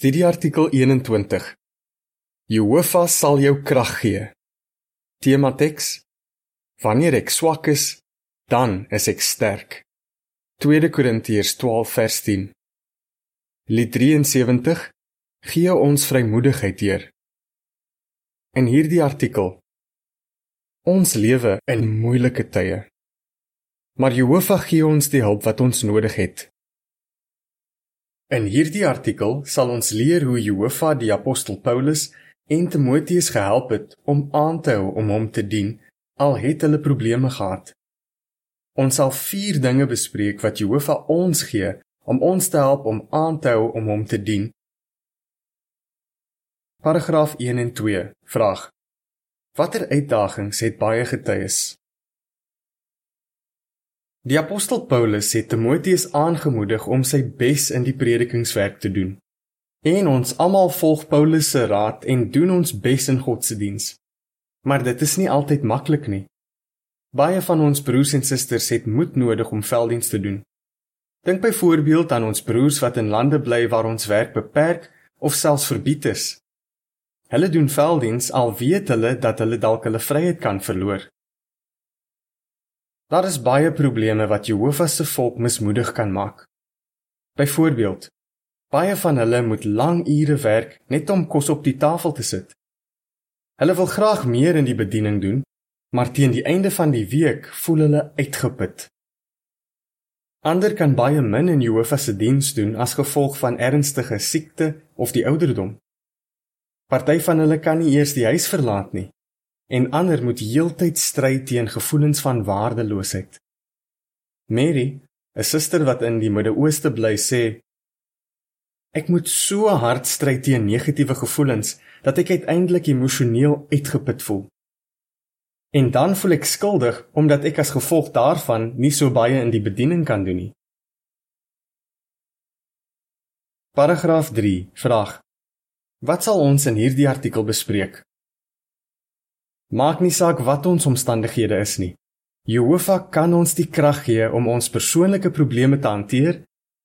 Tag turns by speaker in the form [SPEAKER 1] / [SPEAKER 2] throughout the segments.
[SPEAKER 1] Studieartikel 21. Jehovah sal jou krag gee. Tema teks: Wanneer ek swak is, dan is ek sterk. 2 Korintiërs 12 vers 10. Lied 73: Gee ons vrymoedigheid, Heer. In hierdie artikel: Ons lewe in moeilike tye. Maar Jehovah gee ons die hulp wat ons nodig het. In hierdie artikel sal ons leer hoe Jehovah die apostel Paulus en Timoteus gehelp het om aan te hou om hom te dien al het hulle probleme gehad. Ons sal 4 dinge bespreek wat Jehovah ons gee om ons te help om aan te hou om hom te dien. Paragraaf 1 en 2 vraag: Watter uitdagings het baie getuies? Die apostel Paulus het Timoteus aangemoedig om sy bes in die predikingswerk te doen. En ons almal volg Paulus se raad en doen ons bes in God se diens. Maar dit is nie altyd maklik nie. Baie van ons broers en susters het moed nodig om velddiens te doen. Dink byvoorbeeld aan ons broers wat in lande bly waar ons werk beperk of selfs verbied is. Hulle doen velddiens al weet hulle dat hulle dalk hulle vryheid kan verloor. Daar is baie probleme wat Jehovah se volk mismoedig kan maak. Byvoorbeeld, baie van hulle moet lang ure werk net om kos op die tafel te sit. Hulle wil graag meer in die bediening doen, maar teen die einde van die week voel hulle uitgeput. Ander kan baie min in Jehovah se diens doen as gevolg van ernstige siekte of die ouderdom. Party van hulle kan nie eers die huis verlaat nie en ander moet heeltyd stry teen gevoelens van waardeloosheid. Mary, 'n suster wat in die Midde-Ooste bly, sê: Ek moet so hard stry teen negatiewe gevoelens dat ek uiteindelik emosioneel uitgeput voel. En dan voel ek skuldig omdat ek as gevolg daarvan nie so baie in die bediening kan doen nie. Paragraaf 3 vraag: Wat sal ons in hierdie artikel bespreek? Maak nie saak wat ons omstandighede is nie. Jehovah kan ons die krag gee om ons persoonlike probleme te hanteer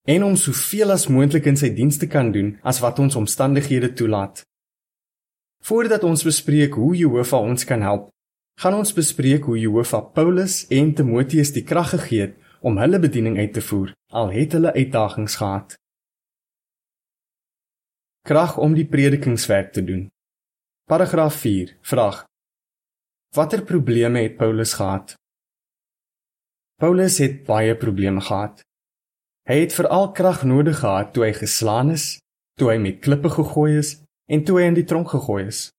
[SPEAKER 1] en om soveel as moontlik in sy dienste kan doen as wat ons omstandighede toelaat. Voordat ons bespreek hoe Jehovah ons kan help, gaan ons bespreek hoe Jehovah Paulus en Timoteus die krag gegee het om hulle bediening uit te voer, al het hulle uitdagings gehad. Krag om die predikingswerk te doen. Paragraaf 4 vraag: Watter probleme het Paulus gehad? Paulus het baie probleme gehad. Hy het veral krag nodig gehad toe hy geslaan is, toe hy met klippe gegooi is en toe hy in die tronk gegooi is.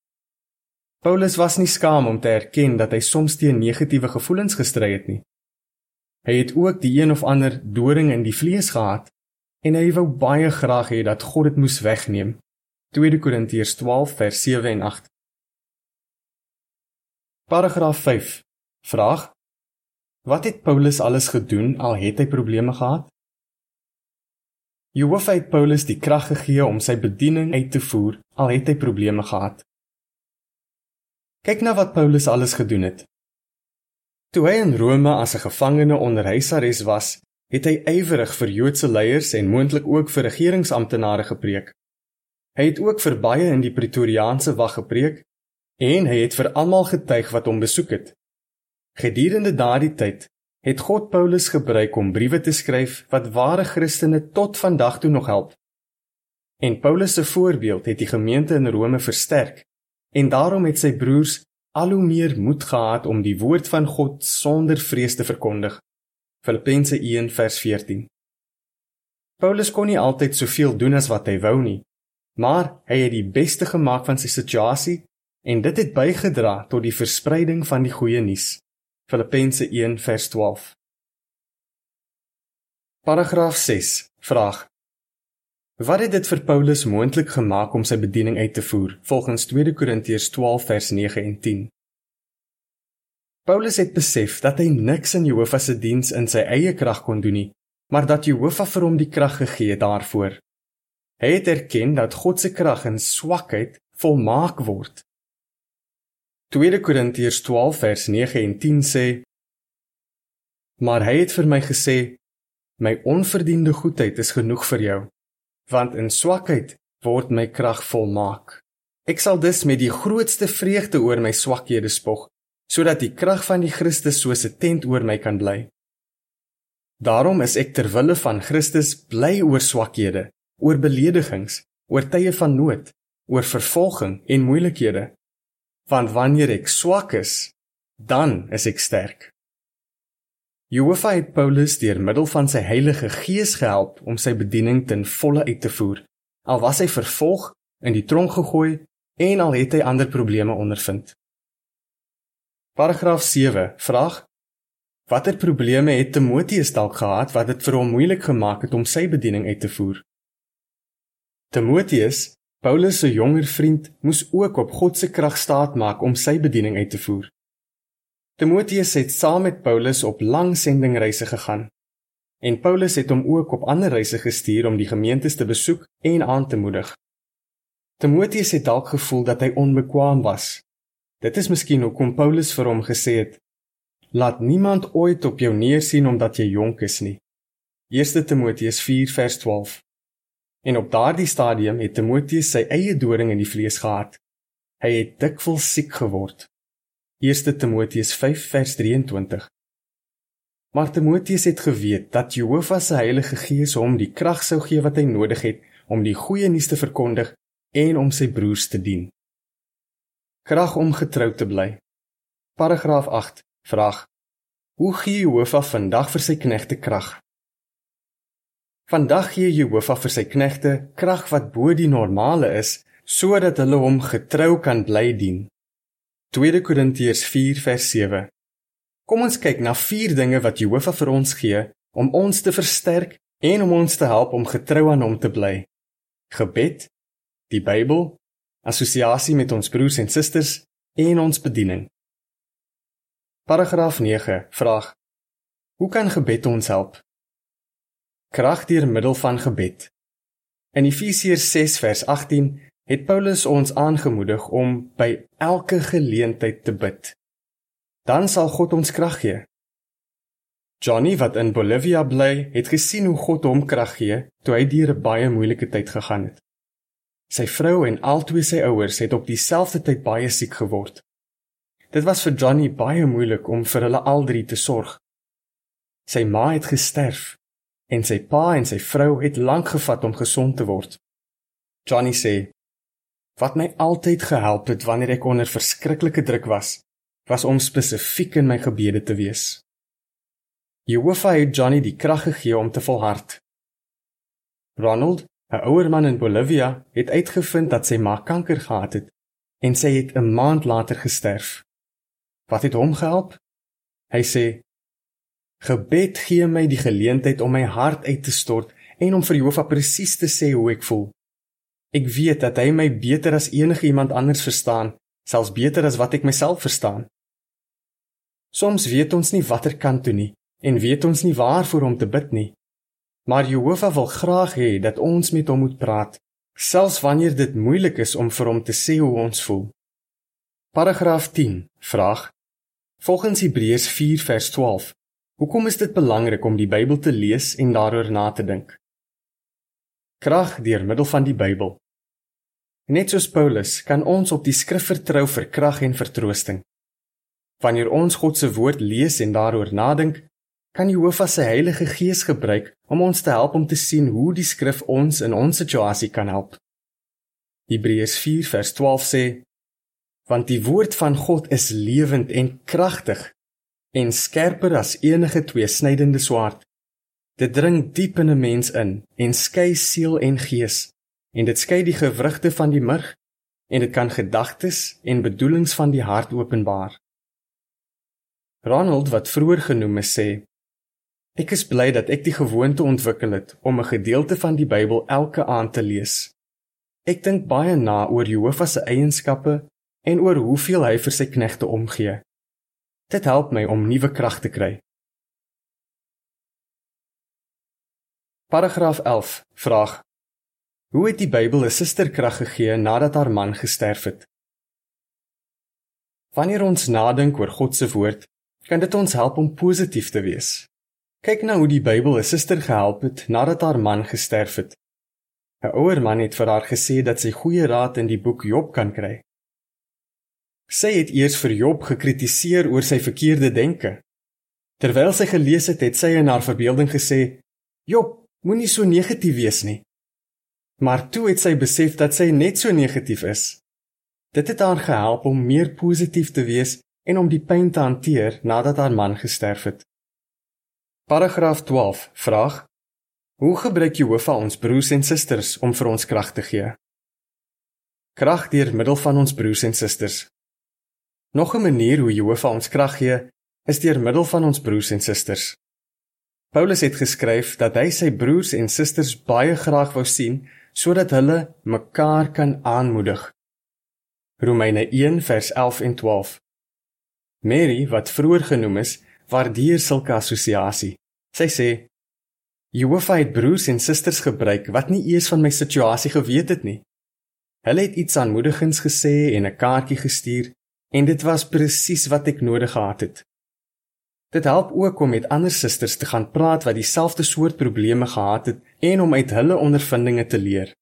[SPEAKER 1] Paulus was nie skaam om te erken dat hy soms teen negatiewe gevoelens gestry het nie. Hy het ook die een of ander doring in die vlees gehad en hy wou baie graag hê dat God dit moes wegneem. 2 Korintiërs 12 vers 7 en 8. Paragraaf 5. Vraag: Wat het Paulus alles gedoen al het hy probleme gehad? Jehovah het Paulus die krag gegee om sy bediening uit te voer al het hy probleme gehad. Kyk na wat Paulus alles gedoen het. Toe hy in Rome as 'n gevangene onder huisarrest was, het hy ywerig vir Joodse leiers en moontlik ook vir regeringsamptenare gepreek. Hy het ook vir baie in die Pretoriaanse wag gepreek en hy het vir almal getuig wat hom besoek het. Gedurende daardie tyd het God Paulus gebruik om briewe te skryf wat ware Christene tot vandag toe nog help. En Paulus se voorbeeld het die gemeente in Rome versterk en daarom het sy broers al hoe meer moed gehad om die woord van God sonder vrees te verkondig. Filippense 1:14. Paulus kon nie altyd soveel doen as wat hy wou nie, maar hy het die beste gemaak van sy situasie en dit het bygedra tot die verspreiding van die goeie nuus. Filippense 1:12. Paragraaf 6 vraag Wat het dit vir Paulus moontlik gemaak om sy bediening uit te voer volgens 2 Korintiërs 12 vers 9 en 10? Paulus het besef dat hy niks in Jehovah se diens in sy eie krag kon doen nie, maar dat Jehovah vir hom die krag gegee het daarvoor. Hy het erken dat God se krag in swakheid volmaak word 2 Korintiërs 12 vers 9 en 10 sê: Maar hy het vir my gesê: My onverdiende goedheid is genoeg vir jou, want in swakheid word my krag volmaak. Ek sal dus met die grootste vreugde oor my swakhede spog, sodat die krag van die Christus soos 'n tent oor my kan bly. Daarom is ek ter wille van Christus bly oor swakhede, oor beledigings, oor tye van nood, oor vervolging en moeilikhede. Want wanneer ek swak is, dan is ek sterk. Jehovah het Paulus deur middel van sy Heilige Gees gehelp om sy bediening ten volle uit te voer. Al was hy vervolg, in die tronk gegooi en al het hy ander probleme ondervind. Paragraaf 7 vraag: Watter probleme het Timoteus dalk gehad wat dit vir hom moeilik gemaak het om sy bediening uit te voer? Timoteus, Paulus se jonger vriend, moes ook op God se krag staat maak om sy bediening uit te voer. Timoteus het saam met Paulus op lang sendingreise gegaan en Paulus het hom ook op ander reise gestuur om die gemeentes te besoek en aan te moedig. Timoteus het dalk gevoel dat hy onbekwaam was. Dit is miskien hoekom Paulus vir hom gesê het: Laat niemand ooit op jou neersien omdat jy jonk is nie. 1 Timoteus 4:12. En op daardie stadium het Timoteus sy eie doring in die vlees gehad. Hy het dikwels siek geword. 1 Timoteus 5:23. Maar Timoteus het geweet dat Jehovah se Heilige Gees hom die krag sou gee wat hy nodig het om die goeie nuus te verkondig en om sy broers te dien. Krag om getrou te bly. Paragraaf 8 vraag: Hoe gee Jehovah vandag vir sy knegte krag? Vandag gee Jehovah vir sy knegte krag wat bo die normale is sodat hulle hom getrou kan bly dien. 2 Korintiërs 4:7. Kom ons kyk na vier dinge wat Jehovah vir ons gee om ons te versterk en om ons te help om getrou aan hom te bly. Gebed, die Bybel, assosiasie met ons broers en susters en ons bediening. Paragraaf 9 vraag: Hoe kan gebed ons help? Krag deur middel van gebed. In Efesiërs 6 vers 18 het Paulus ons aangemoedig om by elke geleentheid te bid. Dan sal God ons krag gee. Johnny wat in Bolivia bly, het gesien hoe God hom krag gee toe hy deur 'n baie moeilike tyd gegaan het. Sy vrou en albei sy ouers het op dieselfde tyd baie siek geword. Dit was vir Johnny baie moeilik om vir hulle aldrie te sorg. Sy ma het gesterf en sy pa en sy vrou het lank gevat om gesond te word. Johnny sê Wat my altyd gehelp het wanneer ek onder verskriklike druk was, was om spesifiek in my gebede te wees. Jehovah het Johnny die krag gegee om te volhard. Ronald, 'n ouer man in Bolivia, het uitgevind dat sy ma kanker gehad het en sy het 'n maand later gesterf. Wat het hom gehelp? Hy sê: "Gebed gee my die geleentheid om my hart uit te stort en om vir Jehovah presies te sê hoe ek voel." Ek weet dat hy my beter as enige iemand anders verstaan, selfs beter as wat ek myself verstaan. Soms weet ons nie watter kant toe nie en weet ons nie waarvoor om te bid nie. Maar Jehovah wil graag hê dat ons met hom moet praat, selfs wanneer dit moeilik is om vir hom te sê hoe ons voel. Paragraaf 10 vraag Volgens Hebreërs 4 vers 12 Hoekom is dit belangrik om die Bybel te lees en daaroor na te dink? Krag deur middel van die Bybel. Net soos Paulus kan ons op die skrif vertrou vir krag en vertroosting. Wanneer ons God se woord lees en daaroor nadink, kan Jehovah se Heilige Gees gebruik om ons te help om te sien hoe die skrif ons in ons situasie kan help. Hebreërs 4 vers 12 sê: Want die woord van God is lewend en kragtig en skerper as enige tweesnydende swaard. Dit dring diep in 'n mens in en skei siel en gees en dit skei die gewrigte van die murg en dit kan gedagtes en bedoelings van die hart openbaar. Ronald wat vroeër genoem is sê Ek is bly dat ek die gewoonte ontwikkel het om 'n gedeelte van die Bybel elke aand te lees. Ek dink baie na oor Jehovah se eienskappe en oor hoeveel hy vir sy knegte omgee. Dit help my om nuwe krag te kry. Paragraaf 11 vraag Hoe het die Bybel 'n suster krag gegee nadat haar man gesterf het? Wanneer ons nadink oor God se woord, kan dit ons help om positief te wees. Kyk na hoe die Bybel 'n suster gehelp het nadat haar man gesterf het. 'n Ouer man het vir haar gesê dat sy goeie raad in die boek Job kan kry. Sy het eers vir Job gekritiseer oor sy verkeerde denke. Terwyl sy gelees het, het sy in haar verbeelding gesê: "Job, moenie so negatief wees nie." Maar toe het sy besef dat sy net so negatief is. Dit het haar gehelp om meer positief te wees en om die pyn te hanteer nadat haar man gesterf het. Paragraaf 12 vraag: Hoe gebruik Jehovah ons broers en susters om vir ons krag te gee? Krag deur middel van ons broers en susters. Nog 'n manier hoe Jehovah ons krag gee, is deur middel van ons broers en susters. Paulus het geskryf dat hy sy broers en susters baie graag wou sien sodat hulle mekaar kan aanmoedig. Romeine 1 vers 11 en 12. Mary, wat vroeër genoem is, waardeer sulke assosiasie. Sy sê: "Jehovah het broers en susters gebruik wat nie eers van my situasie geweet het nie. Hulle het iets aanmoedigends gesê en 'n kaartjie gestuur en dit was presies wat ek nodig gehad het." Dit help ook om met ander susters te gaan praat wat dieselfde soort probleme gehad het en om uit hulle ondervindinge te leer.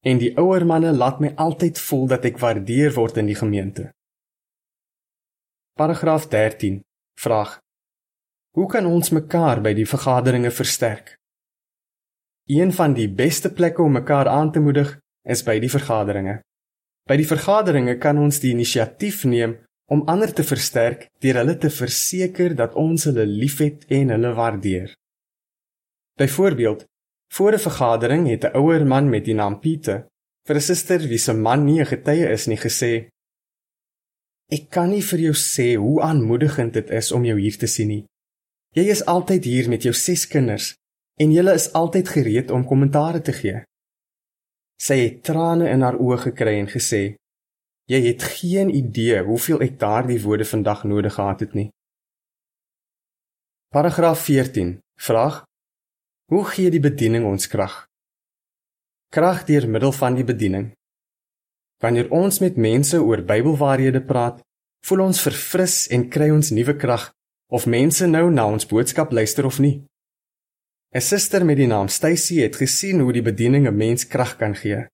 [SPEAKER 1] En die ouer manne laat my altyd voel dat ek waardeer word in die gemeente. Paragraaf 13. Vraag: Hoe kan ons mekaar by die vergaderinge versterk? Een van die beste plekke om mekaar aan te moedig is by die vergaderinge. By die vergaderinge kan ons die inisiatief neem om ander te versterk deur hulle te verseker dat ons hulle liefhet en hulle waardeer. Byvoorbeeld, voor 'n vergadering het 'n ouer man met die naam Pieter vir 'n suster wie se man nie 'n getuie is nie gesê: "Ek kan nie vir jou sê hoe aanmoedigend dit is om jou hier te sien nie. Jy is altyd hier met jou ses kinders en julle is altyd gereed om kommentaare te gee." Sy het trane in haar oë gekry en gesê: Jy het geen idee hoeveel ek daardie woorde vandag nodig gehad het nie. Paragraaf 14. Vraag: Hoe gee die bediening ons krag? Krag deur middel van die bediening. Wanneer ons met mense oor Bybelwaarhede praat, voel ons verfris en kry ons nuwe krag of mense nou na ons boodskap luister of nie. 'n Suster met die naam Stacy het gesien hoe die bediening 'n mens krag kan gee.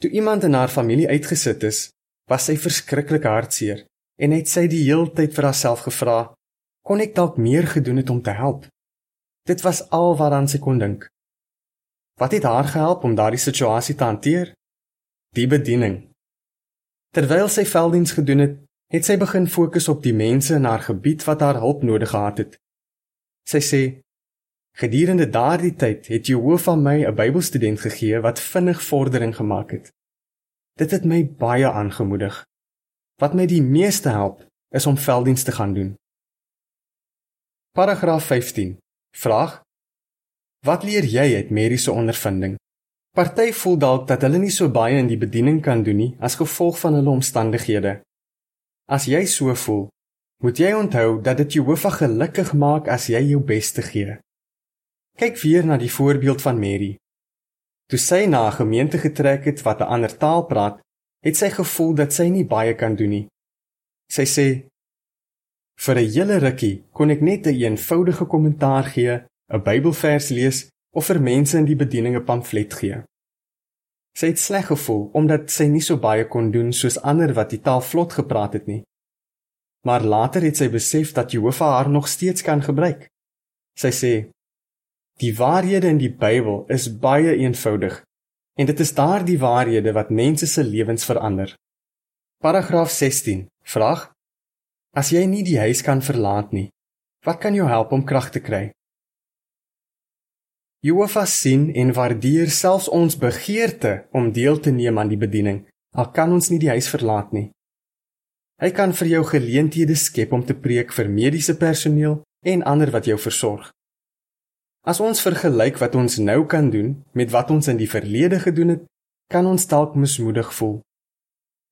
[SPEAKER 1] Toe iemand in haar familie uitgesit is, was sy verskriklik hartseer en het sy die heeltyd vir haarself gevra: "Kon ek dalk meer gedoen het om te help?" Dit was al waaraan sy kon dink. Wat het haar gehelp om daardie situasie te hanteer? Die bediening. Terwyl sy velddiens gedoen het, het sy begin fokus op die mense in haar gebied wat haar hulp nodig gehad het. Sy sê: "Gedurende daardie tyd het Jehovah my 'n Bybelstudent gegee wat vinnig vordering gemaak het." Dit het my baie aangemoedig. Wat my die meeste help, is om velddienste te gaan doen. Paragraaf 15. Vraag: Wat leer jy uit Mary se ondervinding? Party voel dalk dat hulle nie so baie in die bediening kan doen nie as gevolg van hulle omstandighede. As jy so voel, moet jy onthou dat dit jou hoof gelukkig maak as jy jou bes te gee. Kyk weer na die voorbeeld van Mary. Toe sy na 'n gemeente getrek het wat 'n ander taal praat, het sy gevoel dat sy nie baie kan doen nie. Sy sê: "Vir 'n hele rukkie kon ek net 'n een eenvoudige kommentaar gee, 'n Bybelvers lees of vir mense in die bediening 'n pamflet gee." Sy het sleg gevoel omdat sy nie so baie kon doen soos ander wat die taal vlot gepraat het nie. Maar later het sy besef dat Jehovah haar nog steeds kan gebruik. Sy sê: Die waarhede in die Bybel is baie eenvoudig en dit is daardie waarhede wat mense se lewens verander. Paragraaf 16. Vraag: As jy nie die huis kan verlaat nie, wat kan jou help om krag te kry? Jehovah sien en waardeer selfs ons begeerte om deel te neem aan die bediening, al kan ons nie die huis verlaat nie. Hy kan vir jou geleenthede skep om te preek vir mediese personeel en ander wat jou versorg. As ons vergelyk wat ons nou kan doen met wat ons in die verlede gedoen het, kan ons dalk mismoedig voel.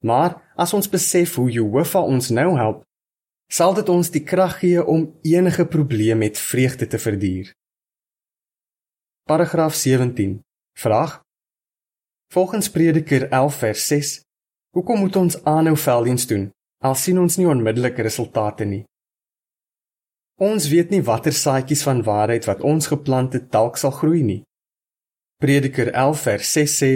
[SPEAKER 1] Maar as ons besef hoe Jehovah ons nou help, sal dit ons die krag gee om enige probleem met vreugde te verduur. Paragraaf 17. Vraag: Volgens Prediker 11 vers 6, hoekom moet ons aanhou velddiens doen al sien ons nie onmiddellike resultate nie? Ons weet nie watter saadjies van waarheid wat ons geplant het dalk sal groei nie. Prediker 11 vers 6 sê: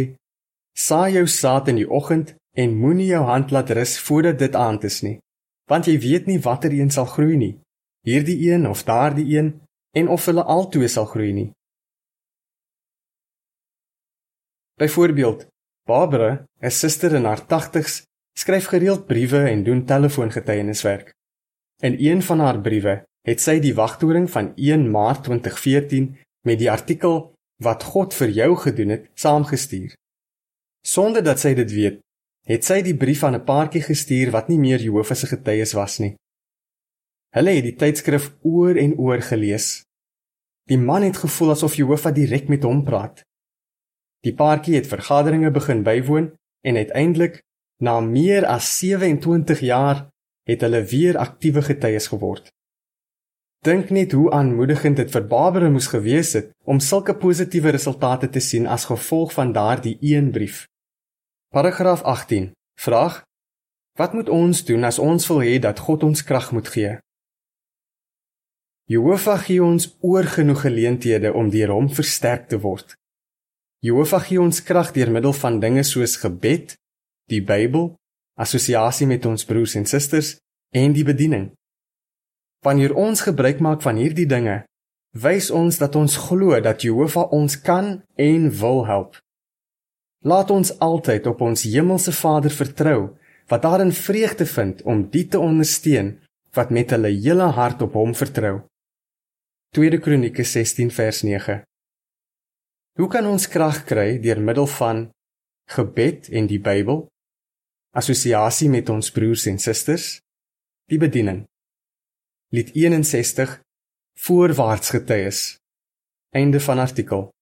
[SPEAKER 1] Saai jou saad in die oggend en moenie jou hand laat rus voordat dit aand is nie, want jy weet nie watter een sal groei nie, hierdie een of daardie een en of hulle albei sal groei nie. Byvoorbeeld, Barbara, 'n suster in haar 80's, skryf gereeld briewe en doen telefoongetuieniswerk. In een van haar briewe het sy die wagtoring van 1 Maart 2014 met die artikel wat God vir jou gedoen het saamgestuur. Sonder dat sy dit weet, het sy die brief aan 'n paartjie gestuur wat nie meer Jehovah se getuies was nie. Hulle het die tydskrif oor en oor gelees. Die man het gevoel asof Jehovah direk met hom praat. Die paartjie het vergaderings begin bywoon en uiteindelik na meer as 27 jaar het hulle weer aktiewe getuies geword. Dink net hoe aanmoedigend dit vir Barbara moes gewees het om sulke positiewe resultate te sien as gevolg van daardie een brief. Paragraaf 18. Vraag: Wat moet ons doen as ons wil hê dat God ons krag moet gee? Jehovah gee ons oorgenoeg geleenthede om deur hom versterk te word. Jehovah gee ons krag deur middel van dinge soos gebed, die Bybel, assosiasie met ons broers en susters en die bediening. Wanneer ons gebruik maak van hierdie dinge, wys ons dat ons glo dat Jehovah ons kan en wil help. Laat ons altyd op ons hemelse Vader vertrou wat daarin vreugde vind om die te ondersteun wat met hulle hele hart op hom vertrou. 2 Kronieke 16 vers 9 Hoe kan ons krag kry deur middel van gebed en die Bybel? Assosiasie met ons broers en susters? Die bediening. Lied 61 Voorwaarts getuies. Einde van artikel.